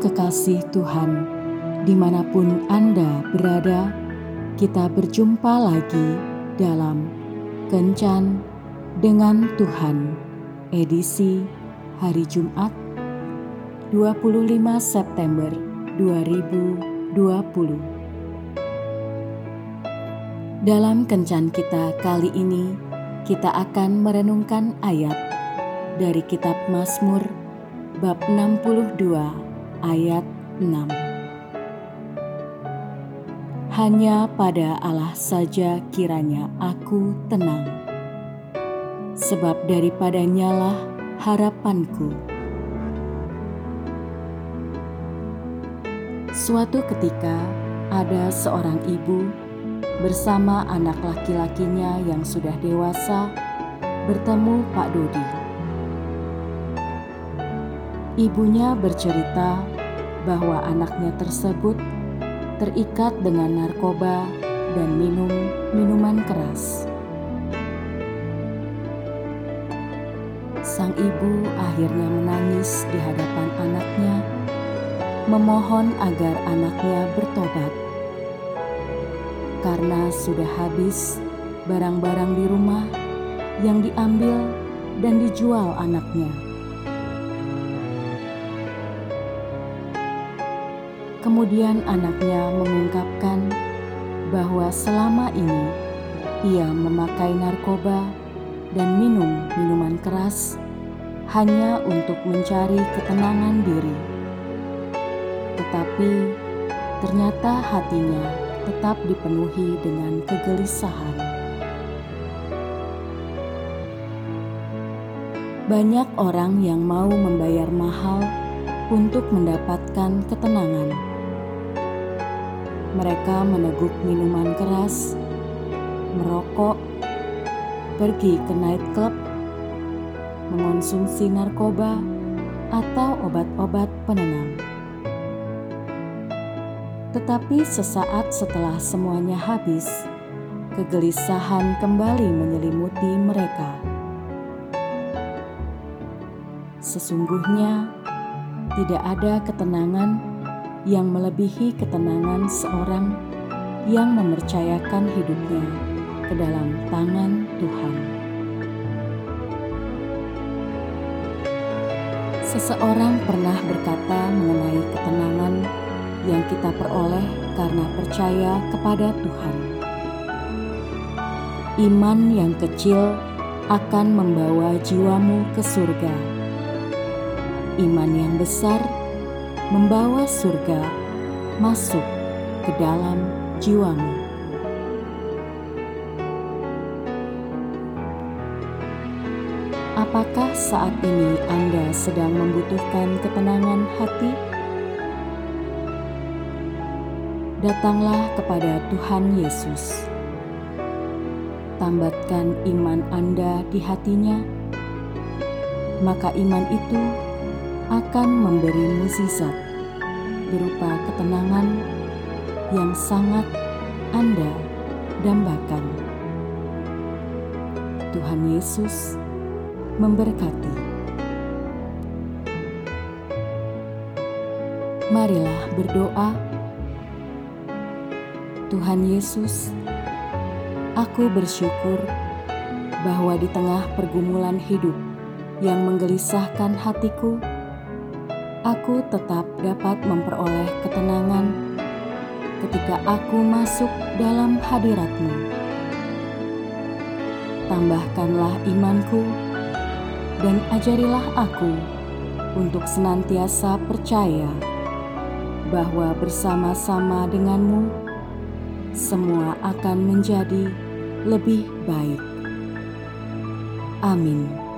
kekasih Tuhan, di mana pun Anda berada, kita berjumpa lagi dalam Kencan dengan Tuhan, edisi hari Jumat 25 September 2020. Dalam Kencan kita kali ini, kita akan merenungkan ayat dari kitab Mazmur bab 62 ayat 6. Hanya pada Allah saja kiranya aku tenang, sebab daripadanya lah harapanku. Suatu ketika ada seorang ibu bersama anak laki-lakinya yang sudah dewasa bertemu Pak Dodi. Ibunya bercerita bahwa anaknya tersebut terikat dengan narkoba dan minum minuman keras. Sang ibu akhirnya menangis di hadapan anaknya, memohon agar anaknya bertobat karena sudah habis barang-barang di rumah yang diambil dan dijual anaknya. Kemudian anaknya mengungkapkan bahwa selama ini ia memakai narkoba dan minum minuman keras hanya untuk mencari ketenangan diri. Tetapi ternyata hatinya tetap dipenuhi dengan kegelisahan. Banyak orang yang mau membayar mahal untuk mendapatkan ketenangan mereka meneguk minuman keras, merokok, pergi ke nightclub, mengonsumsi narkoba, atau obat-obat penenang. Tetapi sesaat setelah semuanya habis, kegelisahan kembali menyelimuti mereka. Sesungguhnya tidak ada ketenangan yang melebihi ketenangan seorang yang mempercayakan hidupnya ke dalam tangan Tuhan. Seseorang pernah berkata mengenai ketenangan yang kita peroleh karena percaya kepada Tuhan. Iman yang kecil akan membawa jiwamu ke surga. Iman yang besar membawa surga masuk ke dalam jiwamu. Apakah saat ini Anda sedang membutuhkan ketenangan hati? Datanglah kepada Tuhan Yesus. Tambatkan iman Anda di hatinya, maka iman itu akan memberi mukjizat berupa ketenangan yang sangat Anda dambakan. Tuhan Yesus memberkati. Marilah berdoa. Tuhan Yesus, aku bersyukur bahwa di tengah pergumulan hidup yang menggelisahkan hatiku, aku tetap dapat memperoleh ketenangan ketika aku masuk dalam hadiratmu. Tambahkanlah imanku dan ajarilah aku untuk senantiasa percaya bahwa bersama-sama denganmu semua akan menjadi lebih baik. Amin.